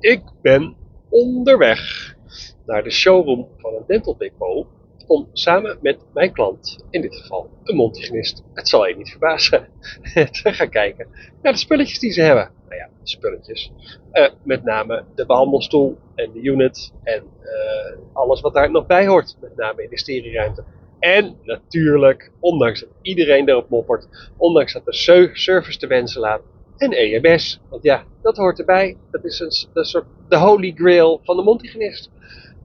Ik ben onderweg naar de showroom van een dental depot om samen met mijn klant, in dit geval een mondhygiënist, het zal je niet verbazen, te gaan kijken naar de spulletjes die ze hebben. Nou ja, spulletjes. Uh, met name de behandelstoel en de unit en uh, alles wat daar nog bij hoort, met name in de stereoruimte. En natuurlijk, ondanks dat iedereen erop moppert, ondanks dat de service te wensen laat, en EMS. Want ja, dat hoort erbij. Dat is een, een soort de holy grail van de mondhygiënist.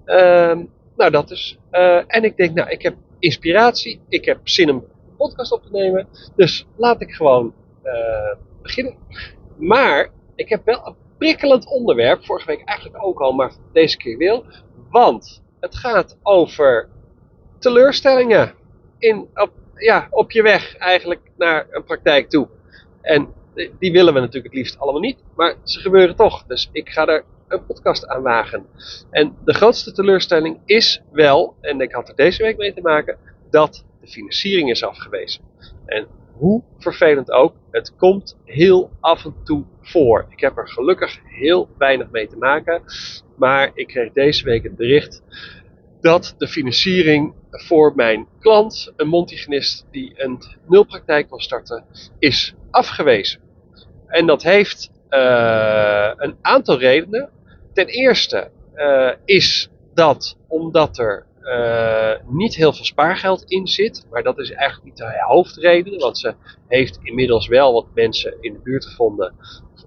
Um, nou, dat is. Uh, en ik denk, nou, ik heb inspiratie. Ik heb zin om een podcast op te nemen. Dus laat ik gewoon uh, beginnen. Maar ik heb wel een prikkelend onderwerp. Vorige week eigenlijk ook al, maar deze keer wil. Want het gaat over teleurstellingen in, op, ja, op je weg eigenlijk naar een praktijk toe. En die willen we natuurlijk het liefst allemaal niet, maar ze gebeuren toch. Dus ik ga er een podcast aan wagen. En de grootste teleurstelling is wel, en ik had er deze week mee te maken, dat de financiering is afgewezen. En hoe vervelend ook, het komt heel af en toe voor. Ik heb er gelukkig heel weinig mee te maken, maar ik kreeg deze week het bericht dat de financiering voor mijn klant, een mondhygiënist die een nulpraktijk wil starten, is afgewezen. En dat heeft uh, een aantal redenen. Ten eerste uh, is dat omdat er uh, niet heel veel spaargeld in zit. Maar dat is eigenlijk niet de hoofdreden. Want ze heeft inmiddels wel wat mensen in de buurt gevonden.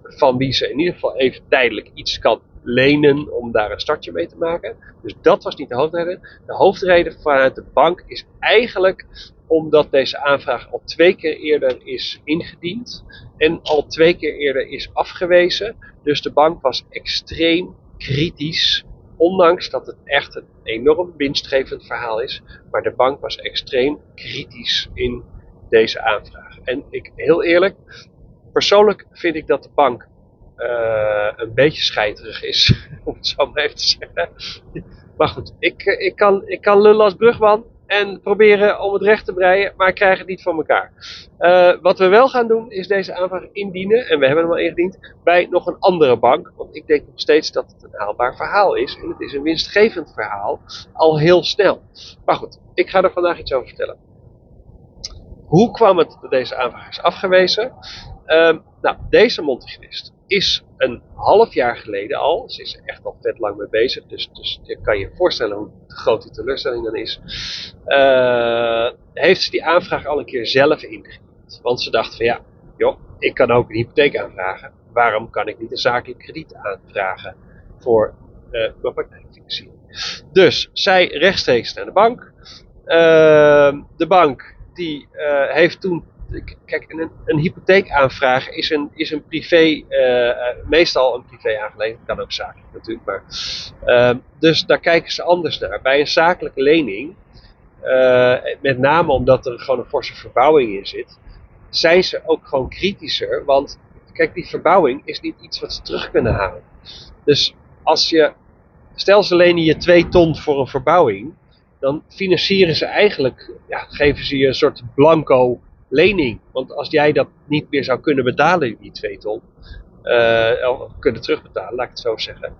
Van wie ze in ieder geval even tijdelijk iets kan lenen om daar een startje mee te maken. Dus dat was niet de hoofdreden. De hoofdreden vanuit de bank is eigenlijk omdat deze aanvraag al twee keer eerder is ingediend en al twee keer eerder is afgewezen. Dus de bank was extreem kritisch, ondanks dat het echt een enorm winstgevend verhaal is. Maar de bank was extreem kritisch in deze aanvraag. En ik, heel eerlijk, persoonlijk vind ik dat de bank uh, een beetje scheiterig is, om het zo maar even te zeggen. Maar goed, ik, ik, kan, ik kan lullen als brugman en proberen om het recht te breien, maar ik krijg het niet van elkaar. Uh, wat we wel gaan doen, is deze aanvraag indienen, en we hebben hem al ingediend, bij nog een andere bank. Want ik denk nog steeds dat het een haalbaar verhaal is. En het is een winstgevend verhaal, al heel snel. Maar goed, ik ga er vandaag iets over vertellen. Hoe kwam het dat deze aanvraag is afgewezen? Uh, nou, deze mondhygiënist is een half jaar geleden al, ze is er echt al vet lang mee bezig, dus, dus je kan je voorstellen hoe groot die teleurstelling dan is, uh, heeft ze die aanvraag al een keer zelf ingediend. Want ze dacht van ja, joh, ik kan ook een hypotheek aanvragen, waarom kan ik niet een zakelijk krediet aanvragen voor uh, mijn praktijkfinanciering? Dus zij rechtstreeks naar de bank. Uh, de bank die heeft toen kijk, een, een hypotheekaanvraag is een, is een privé, uh, meestal een privé aangelegenheid, kan ook zakelijk natuurlijk, maar. Uh, dus daar kijken ze anders naar. Bij een zakelijke lening, uh, met name omdat er gewoon een forse verbouwing in zit, zijn ze ook gewoon kritischer, want kijk, die verbouwing is niet iets wat ze terug kunnen halen. Dus als je, stel ze lenen je 2 ton voor een verbouwing, dan financieren ze eigenlijk, ja, geven ze je een soort blanco lening. Want als jij dat niet meer zou kunnen betalen, die 2 ton, uh, kunnen terugbetalen, laat ik het zo zeggen,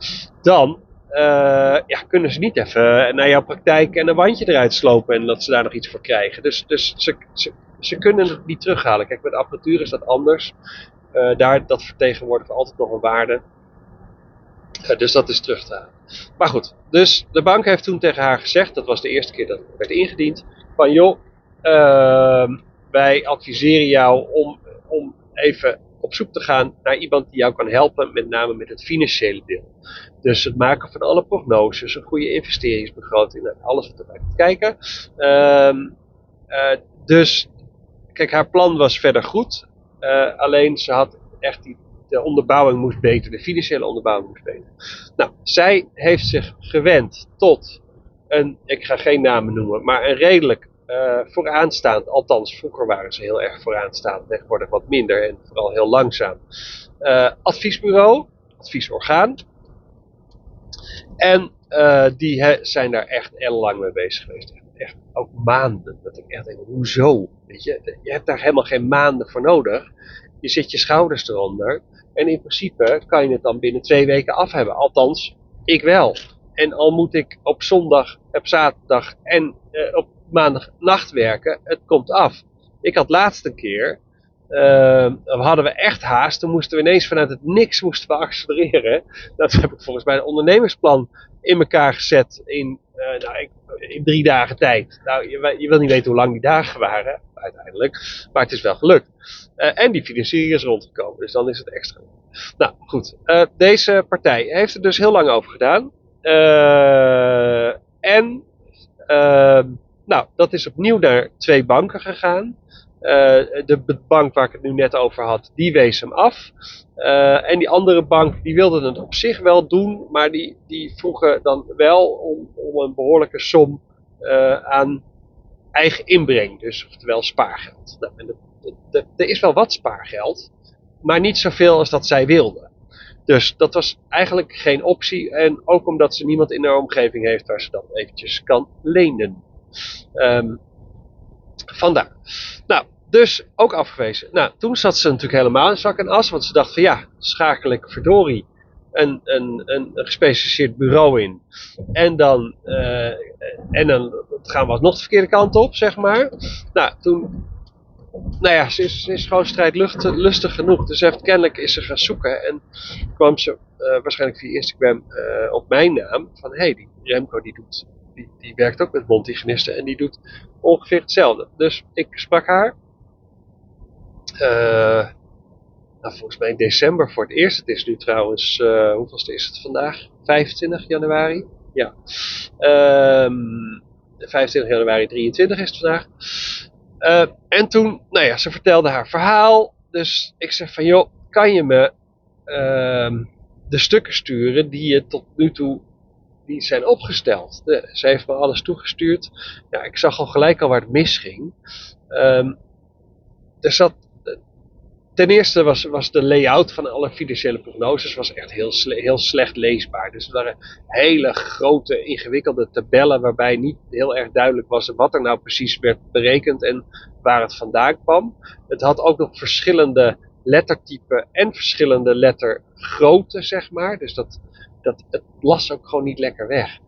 dan uh, ja, kunnen ze niet even naar jouw praktijk en een wandje eruit slopen en dat ze daar nog iets voor krijgen. Dus, dus ze, ze, kunnen het niet terughalen. Kijk, met apparatuur is dat anders. Daar, dat vertegenwoordigt altijd nog een waarde. Dus dat is terug te halen. Maar goed, dus de bank heeft toen tegen haar gezegd, dat was de eerste keer dat het werd ingediend, van joh, uh, wij adviseren jou om, om even op zoek te gaan naar iemand die jou kan helpen, met name met het financiële deel. Dus het maken van alle prognoses, een goede investeringsbegroting, alles wat erbij komt kijken. Um, uh, dus, kijk, haar plan was verder goed. Uh, alleen ze had echt die, de onderbouwing moest beter, de financiële onderbouwing moest beter. Nou, zij heeft zich gewend tot een, ik ga geen namen noemen, maar een redelijk uh, vooraanstaand, althans vroeger waren ze heel erg vooraanstaand, tegenwoordig wat minder en vooral heel langzaam. Uh, adviesbureau, adviesorgaan. En uh, die zijn daar echt lang mee bezig geweest. Echt ook maanden. Dat ik echt denk, hoezo? Weet je, je hebt daar helemaal geen maanden voor nodig. Je zet je schouders eronder. En in principe kan je het dan binnen twee weken af hebben. Althans, ik wel. En al moet ik op zondag, op zaterdag en op maandag nacht werken, het komt af. Ik had laatst een keer, uh, hadden we echt haast. Toen moesten we ineens vanuit het niks moesten we accelereren. Dat heb ik volgens mij een ondernemersplan in elkaar gezet in, uh, nou, ik, in drie dagen tijd. Nou, je, wil niet weten hoe lang die dagen waren uiteindelijk. Maar het is wel gelukt. Uh, en die financiering is rondgekomen. Dus dan is het extra. Nou goed, uh, deze partij heeft er dus heel lang over gedaan. En ehm, nou, dat is opnieuw naar twee banken gegaan. de bank waar ik het nu net over had, die wees hem af. en die andere bank, die wilde het op zich wel doen, maar die, die vroegen dan wel om, om een behoorlijke som aan eigen inbreng, dus oftewel spaargeld. Nou, en er is wel wat spaargeld, maar niet zoveel als dat zij wilden. Dus dat was eigenlijk geen optie. En ook omdat ze niemand in haar omgeving heeft waar ze dat eventjes kan lenen. Um, vandaar. Nou, dus ook afgewezen. Nou, toen zat ze natuurlijk helemaal in zak en as. Want ze dacht van ja, schakel ik verdorie een, een, een, gespecialiseerd bureau in. En dan, uh, en dan gaan we nog de verkeerde kant op, zeg maar. Nou, toen nou ja, ze is, gewoon strijdlustig genoeg. Dus heeft, kennelijk is ze gaan zoeken. En kwam ze uh, waarschijnlijk via Instagram uh, op mijn naam. Van hé, hey, die Remco die doet. Die, werkt ook met mondhygiënisten. En die doet ongeveer hetzelfde. Dus ik sprak haar. Uh, nou, volgens mij in december voor het eerst. Het is nu trouwens, uh, hoeveelste is het vandaag? 25 januari. Ja. Um, 25 januari 23 is het vandaag. Uh, en toen, nou ja, ze vertelde haar verhaal. Dus ik zeg van, joh, kan je me uh, de stukken sturen die je tot nu toe die zijn opgesteld. De, ze heeft me alles toegestuurd. Ja, ik zag al gelijk al waar het misging. Um, er zat ten eerste was, was de layout van alle financiële prognoses was echt heel, heel slecht leesbaar. Dus er waren hele grote, ingewikkelde tabellen waarbij niet heel erg duidelijk was wat er nou precies werd berekend en waar het vandaan kwam. Het had ook nog verschillende lettertypen en verschillende lettergrootte, zeg maar. Dus dat, dat, het las ook gewoon niet lekker weg.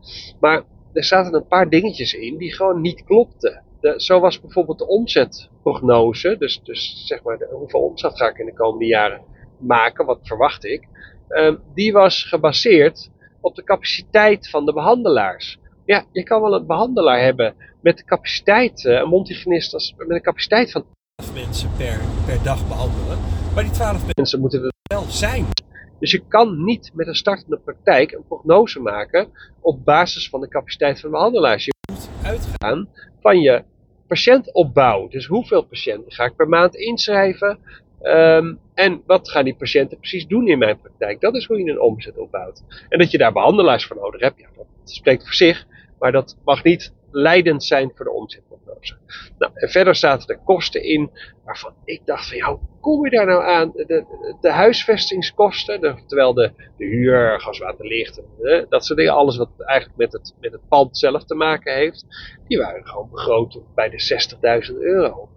Maar er zaten een paar dingetjes in die gewoon niet klopten zo was bijvoorbeeld de omzetprognose, dus, dus zeg maar de, hoeveel omzet ga ik in de komende jaren maken, wat verwacht ik, uh, die was gebaseerd op de capaciteit van de behandelaars. Ja, je kan wel een behandelaar hebben met de capaciteit, uh, een multigenist met een capaciteit van 12 mensen per, per dag behandelen, maar die 12 mensen moeten er wel zijn. Dus je kan niet met een startende praktijk een prognose maken op basis van de capaciteit van de behandelaars. Je moet uitgaan van je patiëntopbouw. Dus hoeveel patiënten ga ik per maand inschrijven? Um, en wat gaan die patiënten precies doen in mijn praktijk? Dat is hoe je een omzet opbouwt. En dat je daar behandelaars voor nodig hebt, ja, dat spreekt voor zich. Maar dat mag niet leidend zijn voor de omzetprognose. Nou, en verder zaten er kosten in waarvan ik dacht van ja, hoe kom je daar nou aan? De, de, huisvestingskosten, terwijl de, de huur, gas, water, licht, dat soort dingen, alles wat eigenlijk met het, met het pand zelf te maken heeft, die waren gewoon begroot bij de 60.000 euro.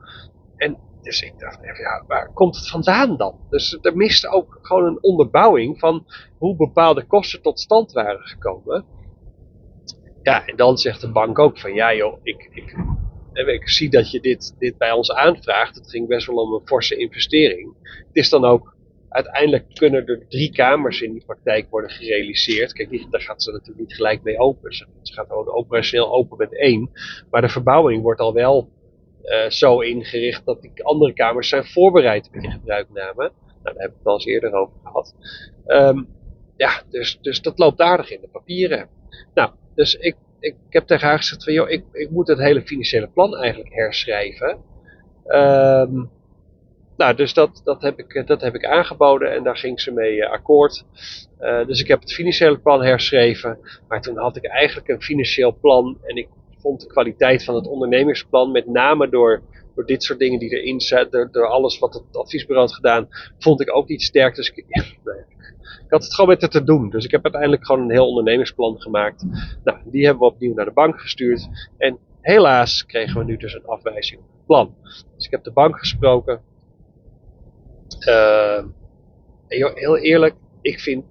En dus ik dacht even, ja, waar komt het vandaan dan? Dus er miste ook gewoon een onderbouwing van hoe bepaalde kosten tot stand waren gekomen. Ja, en dan zegt de bank ook van ja joh, ik, ik, ik zie dat je dit, dit bij ons aanvraagt. Het ging best wel om een forse investering. Het is dan ook, uiteindelijk kunnen er drie kamers in die praktijk worden gerealiseerd. Kijk, daar gaat ze natuurlijk niet gelijk mee open. Ze gaat gewoon operationeel open met één. Maar de verbouwing wordt al wel uh, zo ingericht dat die andere kamers zijn voorbereid met die gebruikname. Nou, daar heb ik het al eens eerder over gehad. Um, ja, dus, dus dat loopt aardig in de papieren. Nou, dus ik, ik heb tegen haar gezegd van, joh, ik, ik moet het hele financiële plan eigenlijk herschrijven. Um, nou, dus dat, dat, heb ik, dat heb ik aangeboden en daar ging ze mee uh, akkoord. Uh, dus ik heb het financiële plan herschreven. Maar toen had ik eigenlijk een financieel plan en ik vond de kwaliteit van het ondernemingsplan, met name door, door dit soort dingen die erin zitten, door, alles wat het adviesbureau had gedaan, vond ik ook niet sterk. Dus ik, ik had het gewoon met het te doen. Dus ik heb uiteindelijk gewoon een heel ondernemingsplan gemaakt. Nou, die hebben we opnieuw naar de bank gestuurd. En helaas kregen we nu dus een afwijzing op het plan. Dus ik heb de bank gesproken. Uh, heel eerlijk, ik vind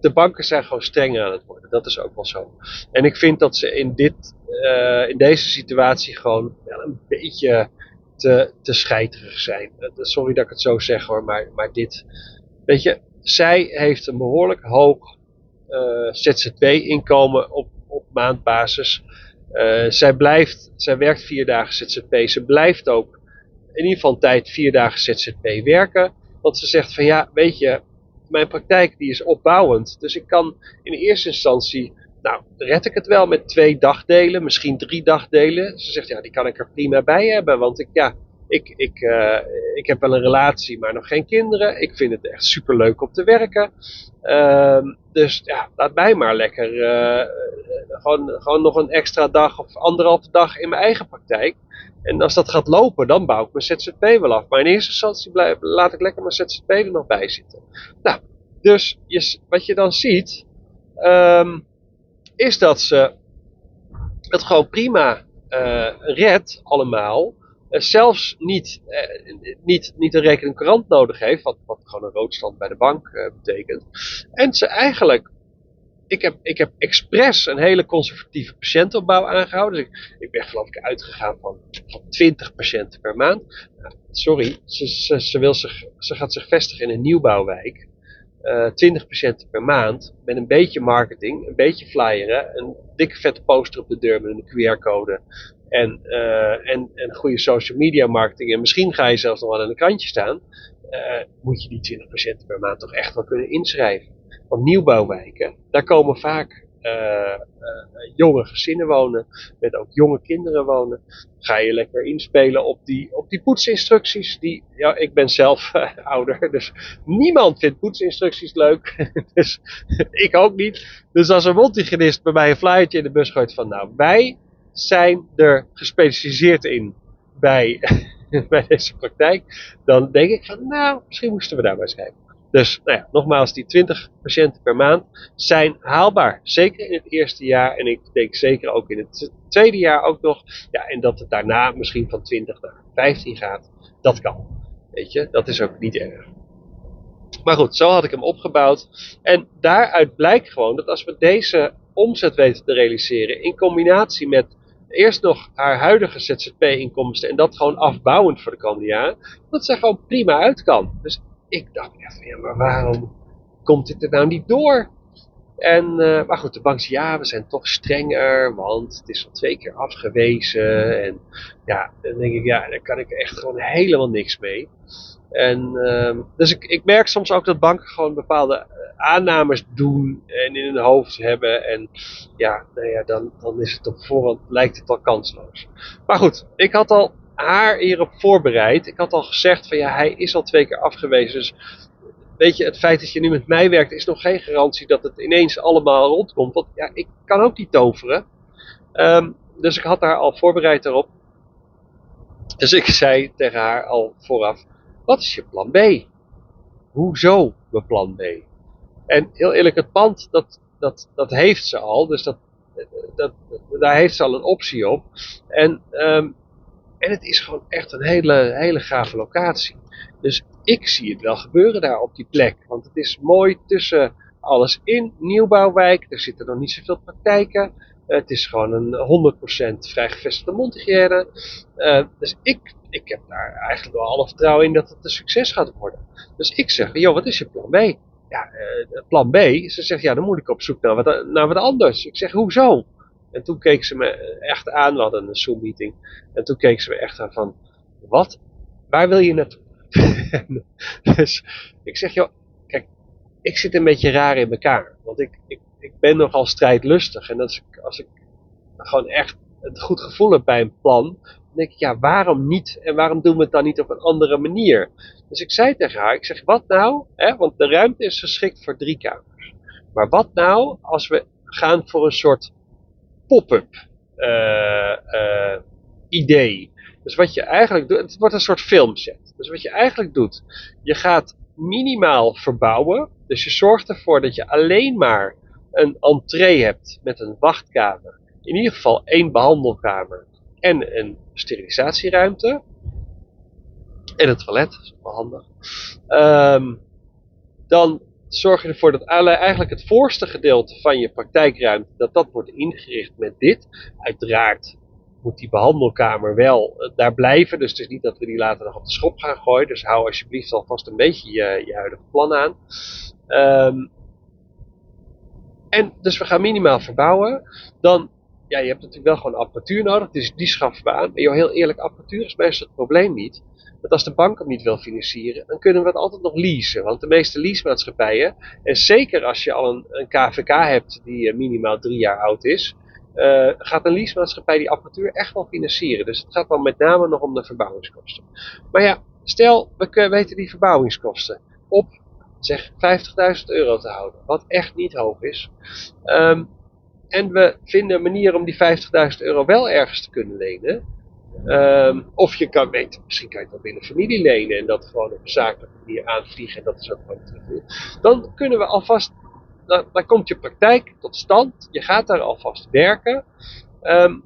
de banken zijn gewoon strenger aan het worden. Dat is ook wel zo. En ik vind dat ze in, dit, uh, in deze situatie gewoon wel een beetje te, te scheiterig zijn. Sorry dat ik het zo zeg hoor, maar, maar dit. Weet je, zij heeft een behoorlijk hoog uh, ZZP-inkomen op, op maandbasis. Zij, blijft, zij werkt vier dagen ZZP. Ze blijft ook in ieder geval tijd vier dagen ZZP werken. Want ze zegt van ja, weet je, mijn praktijk die is opbouwend. Dus ik kan in eerste instantie, nou, red ik het wel met twee dagdelen, misschien drie dagdelen. Ze zegt ja, die kan ik er prima bij hebben. Want ik, ja, ik, ik, uh, ik heb wel een relatie, maar nog geen kinderen. Ik vind het echt super leuk om te werken. Uh, dus ja, laat mij maar lekker uh, gewoon, gewoon nog een extra dag of anderhalve dag in mijn eigen praktijk. En als dat gaat lopen, dan bouw ik mijn ZZP wel af. Maar in eerste instantie blijf, laat ik lekker mijn ZZP er nog bij zitten. Nou, dus wat je dan ziet, um, is dat ze het gewoon prima uh, allemaal. Uh, zelfs niet, uh, niet, niet een rekening courant nodig heeft, wat, wat gewoon een roodstand bij de bank betekent. En ze eigenlijk ik heb, ik heb expres een hele conservatieve patiëntenopbouw aangehouden. Dus ik, ik ben geloof ik uitgegaan van, van 20 patiënten per maand. Nou, sorry, ze, ze, wil zich, ze gaat zich vestigen in een nieuwbouwwijk. Uh, eh, 20 patiënten per maand. Met een beetje marketing, een beetje flyeren. Een dikke vette poster op de deur met een QR-code. En, uh, en, en goede social media marketing. En misschien ga je zelfs nog wel aan een krantje staan. Uh, moet je die 20 patiënten per maand toch echt wel kunnen inschrijven. Want nieuwbouwwijken, daar komen vaak uh, jonge gezinnen wonen, met ook jonge kinderen wonen. Ga je lekker inspelen op die, op die poetsinstructies. Die, ja, ik ben zelf ouder, dus niemand vindt poetsinstructies leuk. dus ik ook niet. Dus als een mondhygiënist bij mij een flyertje in de bus gooit van, nou, wij zijn er gespecialiseerd in bij, bij deze praktijk, dan denk ik van, nou, misschien moesten we daar maar eens kijken. Dus nou ja, nogmaals, die 20 patiënten per maand zijn haalbaar. Zeker in het eerste jaar en ik denk zeker ook in het tweede jaar ook nog. Ja, en dat het daarna misschien van 20 naar 15 gaat, dat kan. Weet je, dat is ook niet erg. Maar goed, zo had ik hem opgebouwd. En daaruit blijkt gewoon dat als we deze omzet weten te realiseren in combinatie met eerst nog haar huidige ZZP-inkomsten en dat gewoon afbouwend voor de komende dat ze gewoon prima uit kan. Dus ik dacht echt, ja, maar waarom komt dit er nou niet door? En, uh, maar goed, de bank zei, ja, we zijn toch strenger, want het is al twee keer afgewezen. En ja, dan denk ik, ja, daar kan ik echt gewoon helemaal niks mee. En, uh, dus ik, ik merk soms ook dat banken gewoon bepaalde eh, aannames doen en in hun hoofd hebben. En ja, nou ja dan, dan is het op voorhand, lijkt het al kansloos. Maar goed, ik had al haar hierop voorbereid. Ik had al gezegd van ja, hij is al twee keer afgewezen. Dus weet je, het feit dat je nu met mij werkt is nog geen garantie dat het ineens allemaal rondkomt. Want ja, ik kan ook niet toveren. Um, dus ik had haar al voorbereid daarop. Dus ik zei tegen haar al vooraf, wat is je plan B? Hoezo mijn plan B? En heel eerlijk, het pand, dat, dat, dat heeft ze al. Dus dat, dat, daar heeft ze al een optie op. En um, en het is gewoon echt een hele, hele gave locatie. Dus ik zie het wel gebeuren daar op die plek. Want het is mooi tussen alles in. Nieuwbouwwijk, er zitten nog niet zoveel praktijken. het is gewoon een 100% vrij gevestigde mondhygiëne. Uh, dus ik, ik heb daar eigenlijk wel alle vertrouwen in dat het een succes gaat worden. Dus ik zeg, joh, wat is je plan B? Ja, uh, plan B, ze zegt, ja, dan moet ik op zoek naar wat, naar wat anders. Ik zeg, hoezo? En toen keek ze me echt aan, we hadden een Zoom-meeting. En toen keek ze me echt aan van, wat? Waar wil je naartoe? dus ik zeg, joh, kijk, ik zit een beetje raar in elkaar. Want ik, ik, ik ben nogal strijdlustig. En als ik, als ik gewoon echt het goed gevoel heb bij een plan, denk ik, ja, waarom niet? En waarom doen we het dan niet op een andere manier? Dus ik zei tegen haar, ik zeg, wat nou? Want de ruimte is geschikt voor drie kamers. Maar wat nou als we gaan voor een soort pop-up uh, uh, idee. Dus wat je eigenlijk doet, het wordt een soort filmset. Dus wat je eigenlijk doet, je gaat minimaal verbouwen. Dus je zorgt ervoor dat je alleen maar een entree hebt met een wachtkamer. In ieder geval één behandelkamer en een sterilisatieruimte. En het toilet, dat is wel handig. Ehm, dan zorg je ervoor dat eigenlijk het voorste gedeelte van je praktijkruimte, dat dat wordt ingericht met dit. Uiteraard moet die behandelkamer wel uh, daar blijven. Dus het is niet dat we die later nog op de schop gaan gooien. Dus hou alsjeblieft alvast een beetje je, je huidige plan aan. Um, en dus we gaan minimaal verbouwen. Dan, ja, je hebt natuurlijk wel gewoon apparatuur nodig. Dus die schaffen we aan. Maar joh, heel eerlijk, apparatuur is meestal het probleem niet. Want als de bank hem niet wil financieren, dan kunnen we het altijd nog leasen. Want de meeste leasemaatschappijen, en zeker als je al een, een KVK hebt die uh, minimaal drie jaar oud is, uh, gaat een leasemaatschappij die apparatuur echt wel financieren. Dus het gaat dan met name nog om de verbouwingskosten. Maar ja, stel we weten die verbouwingskosten op zeg 50.000 euro te houden, wat echt niet hoog is. Um, en we vinden een manier om die 50.000 euro wel ergens te kunnen lenen. Um, of je kan weten, misschien kan je dat binnen familie lenen en dat gewoon op een zakelijke manier aanvliegen en dat is ook gewoon terug. Dan kunnen we alvast dan, komt je praktijk tot stand. Je gaat daar alvast werken. Um,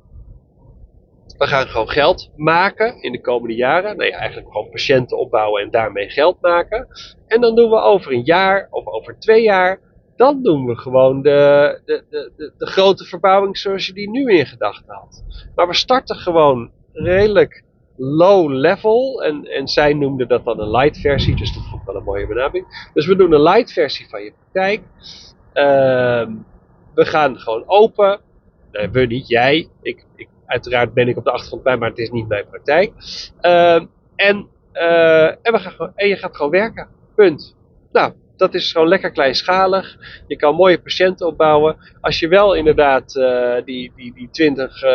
we gaan gewoon geld maken in de komende jaren. Nee, eigenlijk gewoon patiënten opbouwen en daarmee geld maken. En dan doen we over een jaar of over twee jaar. Dan doen we gewoon de, de, de, de, grote verbouwing zoals je die nu in gedachten had. Maar we starten gewoon redelijk low level. En, en zij noemden dat dan een light versie. Dus dat vond ik wel een mooie benaming. Dus we doen een light versie van je praktijk. Uh, we gaan gewoon open. Nee, we niet, jij. Ik, ik, uiteraard ben ik op de achtergrond bij, maar het is niet mijn praktijk. Uh, en, uh, en, we gaan gewoon, en je gaat gewoon werken. Punt. Nou, dat is gewoon lekker kleinschalig. Je kan mooie patiënten opbouwen. Als je wel inderdaad uh, die, die, die 20, uh,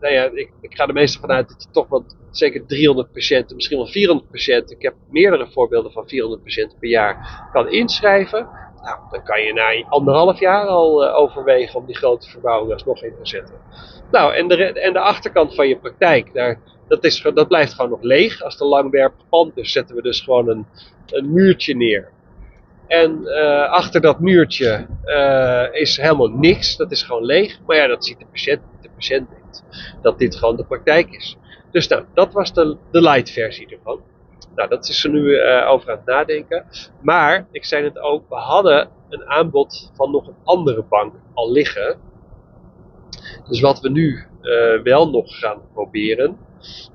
nou ja, ik, ik ga er meestal vanuit dat je toch wel zeker 300 patiënten, misschien wel 400 patiënten, ik heb meerdere voorbeelden van 400 patiënten per jaar, kan inschrijven. Nou, dan kan je na anderhalf jaar al uh, overwegen om die grote verbouwing alsnog in te zetten. Nou, en de, en de achterkant van je praktijk, daar, dat, is, dat blijft gewoon nog leeg. Als de langwerpig pand is, zetten we dus gewoon een, een muurtje neer. En uh, achter dat muurtje uh, is helemaal niks, dat is gewoon leeg. Maar ja, dat ziet de patiënt De patiënt denkt dat dit gewoon de praktijk is. Dus nou, dat was de, de light versie ervan. Nou, dat is er nu uh, over aan het nadenken. Maar, ik zei het ook, we hadden een aanbod van nog een andere bank al liggen. Dus wat we nu wel nog gaan proberen,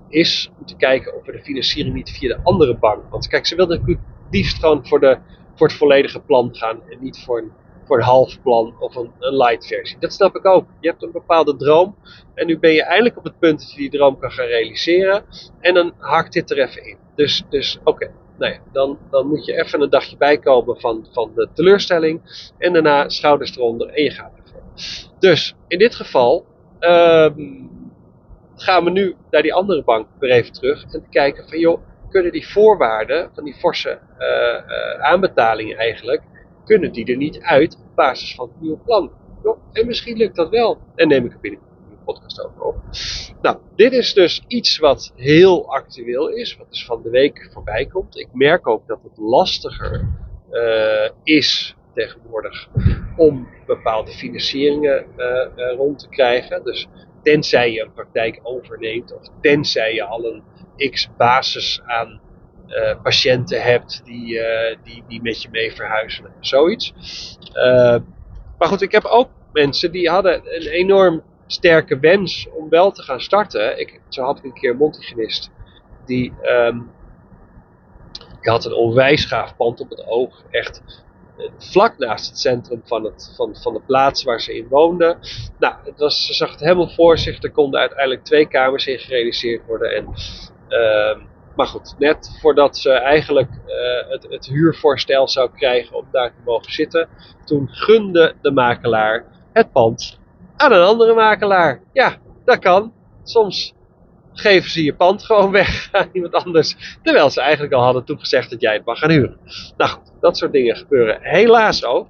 is om te kijken of we de financiering niet via de andere bank. Want kijk, ze wilden natuurlijk liefst gewoon voor, de, voor het volledige plan gaan en niet voor een, voor een half plan of een, een light versie. Dat snap ik ook. Je hebt een bepaalde droom en nu ben je eindelijk op het punt dat je die droom kan gaan realiseren. En dan hakt dit er even in. Dus, dus oké, nou ja, dan, dan moet je even een dagje bijkomen van, van de teleurstelling. En daarna schouders eronder en je gaat ervoor. Dus in dit geval um, gaan we nu naar die andere bank weer even terug. En kijken van joh, kunnen die voorwaarden van die forse uh, aanbetalingen eigenlijk, kunnen die er niet uit op basis van het nieuwe plan? En misschien lukt dat wel. En neem ik er binnen podcast over op. Nou, dit is dus iets wat heel actueel is, wat dus van de week voorbij komt. Ik merk ook dat het lastiger uh, is tegenwoordig om bepaalde financieringen rond te krijgen. Dus tenzij je een praktijk overneemt of tenzij je al een x basis aan patiënten hebt die, die, die met je mee verhuizen, zoiets. maar goed, ik heb ook mensen die hadden een enorm sterke wens om wel te gaan starten. Ik, zo had ik een keer een mondhygiënist die had een onwijs gaaf pand op het oog. Echt vlak naast het centrum van, het, van, van de plaats waar ze in woonde. Nou, het was, ze zag het helemaal voor zich. Er konden uiteindelijk twee kamers in gerealiseerd worden. En, maar goed, net voordat ze eigenlijk uh, het, het huurvoorstel zou krijgen om daar te mogen zitten, toen gunde de makelaar het pand aan een andere makelaar. Ja, dat kan. Soms geven ze je pand gewoon weg aan iemand anders. Terwijl ze eigenlijk al hadden toegezegd dat jij het mag gaan huren. Nou goed, dat soort dingen gebeuren helaas ook.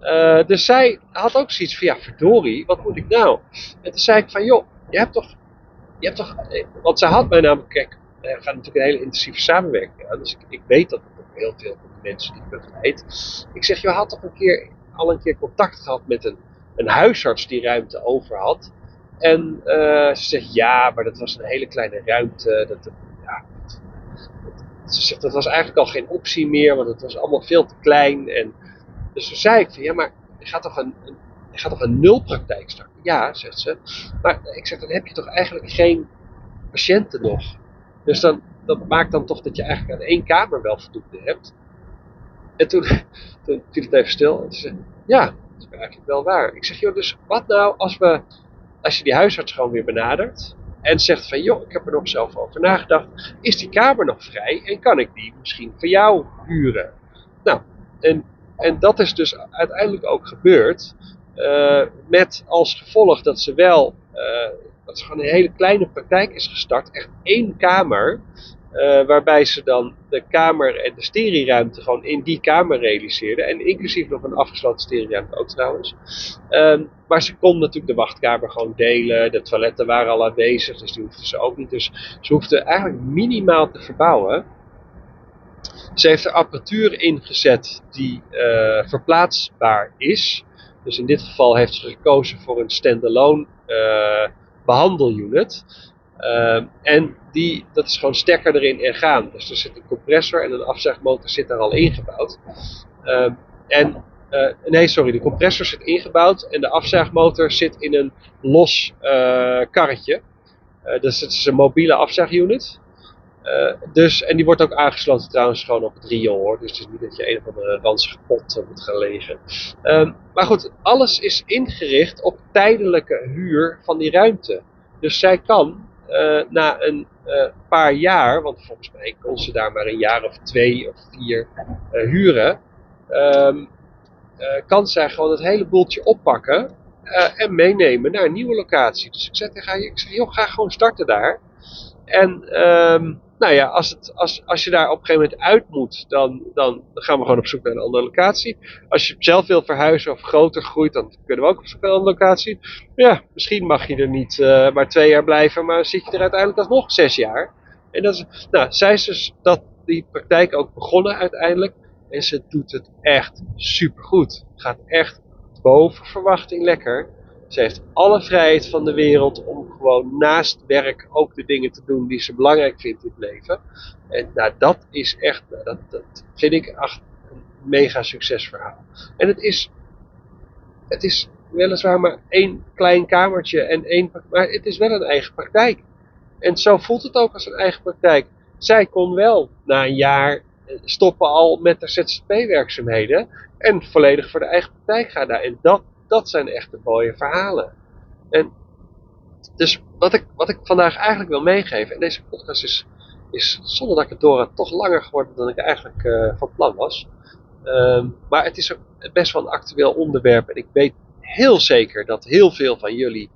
Uh, dus zij had ook zoiets van, ja verdorie, wat moet ik nou? En toen zei ik van, joh, je hebt toch, je hebt toch, want zij had mij namelijk, kijk, er gaat natuurlijk een hele intensieve samenwerking aan. Dus ik, ik weet dat ook heel veel mensen die ik begeleid. Ik zeg, je had toch een keer, al een keer contact gehad met een een huisarts die ruimte over had. En uh, ze zegt ja, maar dat was een hele kleine ruimte. Dat, ja, ze zegt dat was eigenlijk al geen optie meer, want het was allemaal veel te klein. En, dus toen zei ik van ja, maar je gaat toch een, gaat toch een nulpraktijk starten? Ja, zegt ze. Maar ik zeg, dan heb je toch eigenlijk geen patiënten nog. Dus dan, dat maakt dan toch dat je eigenlijk aan één kamer wel voldoende hebt. En toen, toen viel het even stil. En ze ja, dat is eigenlijk wel waar. Ik zeg, joh, dus wat nou als we, als je die huisarts gewoon weer benadert. En zegt van, joh, ik heb er nog zelf over nagedacht. Is die kamer nog vrij? En kan ik die misschien voor jou huren? Nou, en, en dat is dus uiteindelijk ook gebeurd. Uh, met als gevolg dat ze wel, uh, dat ze gewoon een hele kleine praktijk is gestart. Echt één kamer. Uh, waarbij ze dan de kamer en de stereoruimte gewoon in die kamer realiseerden. En inclusief nog een afgesloten stereoruimte ook trouwens. Um, maar ze kon natuurlijk de wachtkamer gewoon delen. De toiletten waren al aanwezig, dus die hoefden ze ook niet. Dus ze hoefde eigenlijk minimaal te verbouwen. Ze heeft er apparatuur ingezet die verplaatsbaar is. Dus in dit geval heeft ze gekozen voor een standalone uh, behandelunit. Uh, en die, dat is gewoon stekker erin en gaan. Dus er zit een compressor en een afzuigmotor zit daar al ingebouwd. Uh, en, nee, sorry, de compressor zit ingebouwd en de afzuigmotor zit in een los karretje. dus het is een mobiele afzuigunit. Dus, en die wordt ook aangesloten trouwens gewoon op het riool hoor. Dus het is niet dat je een of andere ranzige pot moet gaan liggen. Ehm, maar goed, alles is ingericht op tijdelijke huur van die ruimte. Dus zij kan uh, na een paar jaar, want volgens mij kon ze daar maar een jaar of twee of vier huren, um, kan zij gewoon het hele boeltje oppakken en meenemen naar een nieuwe locatie. Dus ik zei tegen haar, ik zeg, joh, ga gewoon starten daar. En um, nou ja, als, het, als, als je daar op een gegeven moment uit moet, dan, dan gaan we gewoon op zoek naar een andere locatie. Als je zelf wil verhuizen of groter groeit, dan kunnen we ook op zoek naar een andere locatie. Ja, misschien mag je er niet uh, maar twee jaar blijven, maar zit je er uiteindelijk alsnog zes jaar. En dat is, nou, zij is dus dat, die praktijk ook begonnen uiteindelijk. En ze doet het echt supergoed. Gaat echt boven verwachting lekker. Ze heeft alle vrijheid van de wereld om gewoon naast werk ook de dingen te doen die ze belangrijk vindt in het leven. En nou, dat is echt, nou, dat, dat vind ik echt een mega succesverhaal. En het is, het is weliswaar maar één klein kamertje en één, maar het is wel een eigen praktijk. En zo voelt het ook als een eigen praktijk. Zij kon wel na een jaar stoppen al met de ZZP-werkzaamheden en volledig voor de eigen praktijk gaan. Nou, en dat dat zijn echt de mooie verhalen. En dus wat ik, wat ik vandaag eigenlijk wil meegeven, en deze podcast is, is zonder dat ik het door had, toch langer geworden dan ik eigenlijk uh, van plan was. Um, maar het is best wel een actueel onderwerp en ik weet heel zeker dat heel veel van jullie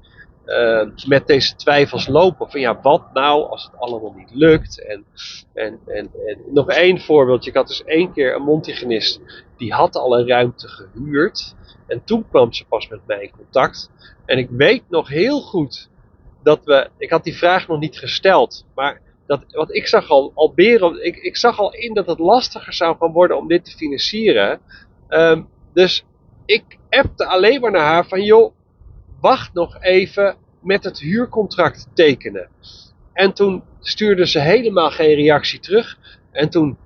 met deze twijfels lopen. Van ja, wat nou als het allemaal niet lukt? En, en, en, en nog één voorbeeldje. Ik had dus één keer een Montigenist. Die had al een ruimte gehuurd. En toen kwam ze pas met mij in contact. En ik weet nog heel goed dat we. Ik had die vraag nog niet gesteld. Maar dat, want ik zag al, al beren, ik, ik zag al in dat het lastiger zou gaan worden om dit te financieren. Um, dus ik appte alleen maar naar haar van joh, wacht nog even met het huurcontract tekenen. En toen stuurde ze helemaal geen reactie terug. En toen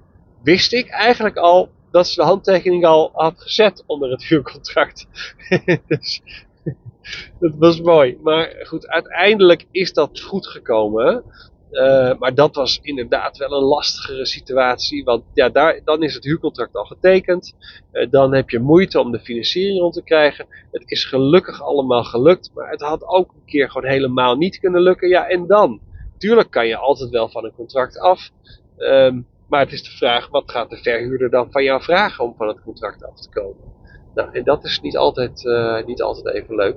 wist ik eigenlijk al dat ze de handtekening al had gezet onder het huurcontract. dus dat was mooi. Maar goed, uiteindelijk is dat goed gekomen. Uh, maar dat was inderdaad wel een lastigere situatie. Want ja, daar, dan is het huurcontract al getekend. Uh, dan heb je moeite om de financiering rond te krijgen. Het is gelukkig allemaal gelukt. Maar het had ook een keer gewoon helemaal niet kunnen lukken. Ja, en dan? Tuurlijk kan je altijd wel van een contract af. Um, maar het is de vraag, wat gaat de verhuurder dan van jou vragen om van het contract af te komen? Nou, en dat is niet altijd, uh, niet altijd even leuk.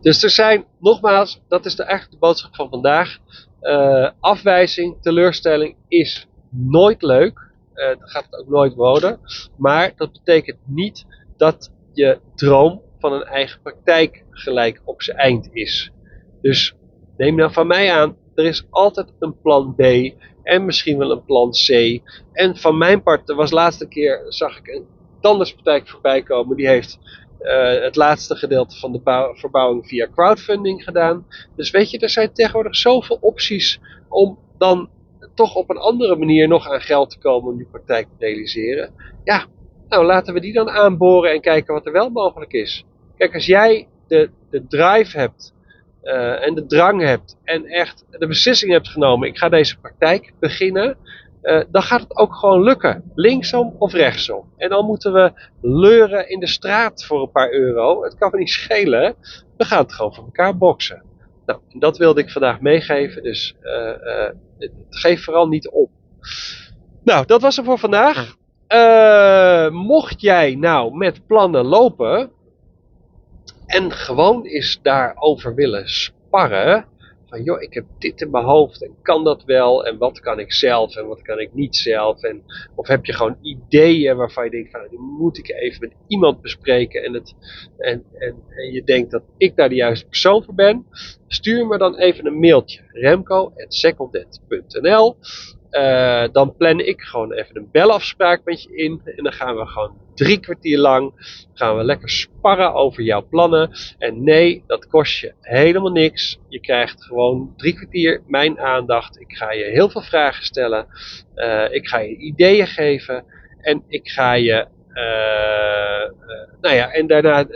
Dus er zijn, nogmaals, dat is de, de boodschap van vandaag. Uh, afwijzing, teleurstelling is nooit leuk. Uh, dat gaat het ook nooit worden. Maar dat betekent niet dat je droom van een eigen praktijk gelijk op zijn eind is. Dus neem nou van mij aan, er is altijd een plan B en misschien wel een plan C. En van mijn part, er was laatste keer, zag ik een tandartspraktijk voorbij komen. Die heeft uh, het laatste gedeelte van de verbouwing via crowdfunding gedaan. Dus weet je, er zijn tegenwoordig zoveel opties om dan toch op een andere manier nog aan geld te komen om die praktijk te realiseren. Ja, nou laten we die dan aanboren en kijken wat er wel mogelijk is. Kijk, als jij de, de drive hebt uh, en de drang hebt en echt de beslissing hebt genomen, ik ga deze praktijk beginnen, uh, dan gaat het ook gewoon lukken. Linksom of rechtsom. En dan moeten we leuren in de straat voor een paar euro. Het kan me niet schelen. We gaan het gewoon voor elkaar boksen. Nou, dat wilde ik vandaag meegeven. Dus uh, geef vooral niet op. Nou, dat was het voor vandaag. mocht jij nou met plannen lopen en gewoon eens daarover willen sparren, van joh, ik heb dit in mijn hoofd en kan dat wel? En wat kan ik zelf en wat kan ik niet zelf? En of heb je gewoon ideeën waarvan je denkt van die moet ik even met iemand bespreken en, het, en, en, en je denkt dat ik daar de juiste persoon voor ben, stuur me dan even een mailtje remco.secondent.nl uh, dan plan ik gewoon even een belafspraak met je in. En dan gaan we gewoon drie kwartier lang gaan we lekker sparren over jouw plannen. En nee, dat kost je helemaal niks. Je krijgt gewoon drie kwartier mijn aandacht. Ik ga je heel veel vragen stellen. Uh, ik ga je ideeën geven. En ik ga je. Uh, nou ja, en daarna.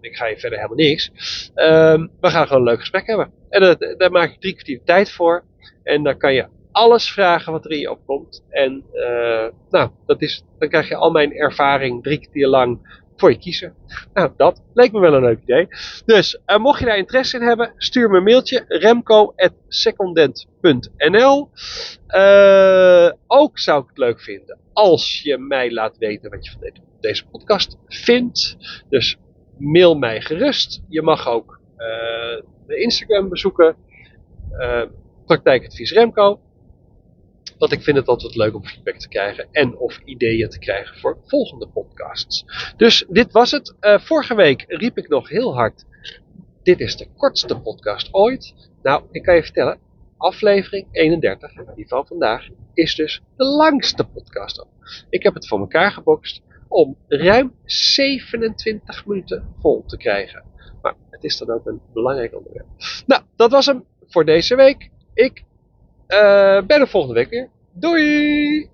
Ik ga je verder helemaal niks. Ehm, we gaan gewoon een leuk gesprek hebben. En daar maak ik drie kwartier tijd voor. En dan kan je alles vragen wat er in je opkomt. En uh, nou, dat is, dan krijg je al mijn ervaring drie keer lang voor je kiezen. Nou, dat leek me wel een leuk idee. Dus uh, mocht je daar interesse in hebben, stuur me een mailtje remco.secondent.nl uh, Ook zou ik het leuk vinden als je mij laat weten wat je van deze, deze podcast vindt. Dus mail mij gerust. Je mag ook de Instagram bezoeken. Praktijkadvies Remco. Want ik vind het altijd leuk om feedback te krijgen en of ideeën te krijgen voor volgende podcasts. Dus dit was het. Uh, vorige week riep ik nog heel hard. Dit is de kortste podcast ooit. Nou, ik kan je vertellen, aflevering 31, die van vandaag, is dus de langste podcast. Ik heb het voor elkaar gebokst om ruim 27 minuten vol te krijgen. Maar het is dan ook een belangrijk onderwerp. Nou, dat was hem voor deze week. Ik uh, ben er volgende week weer. Doei!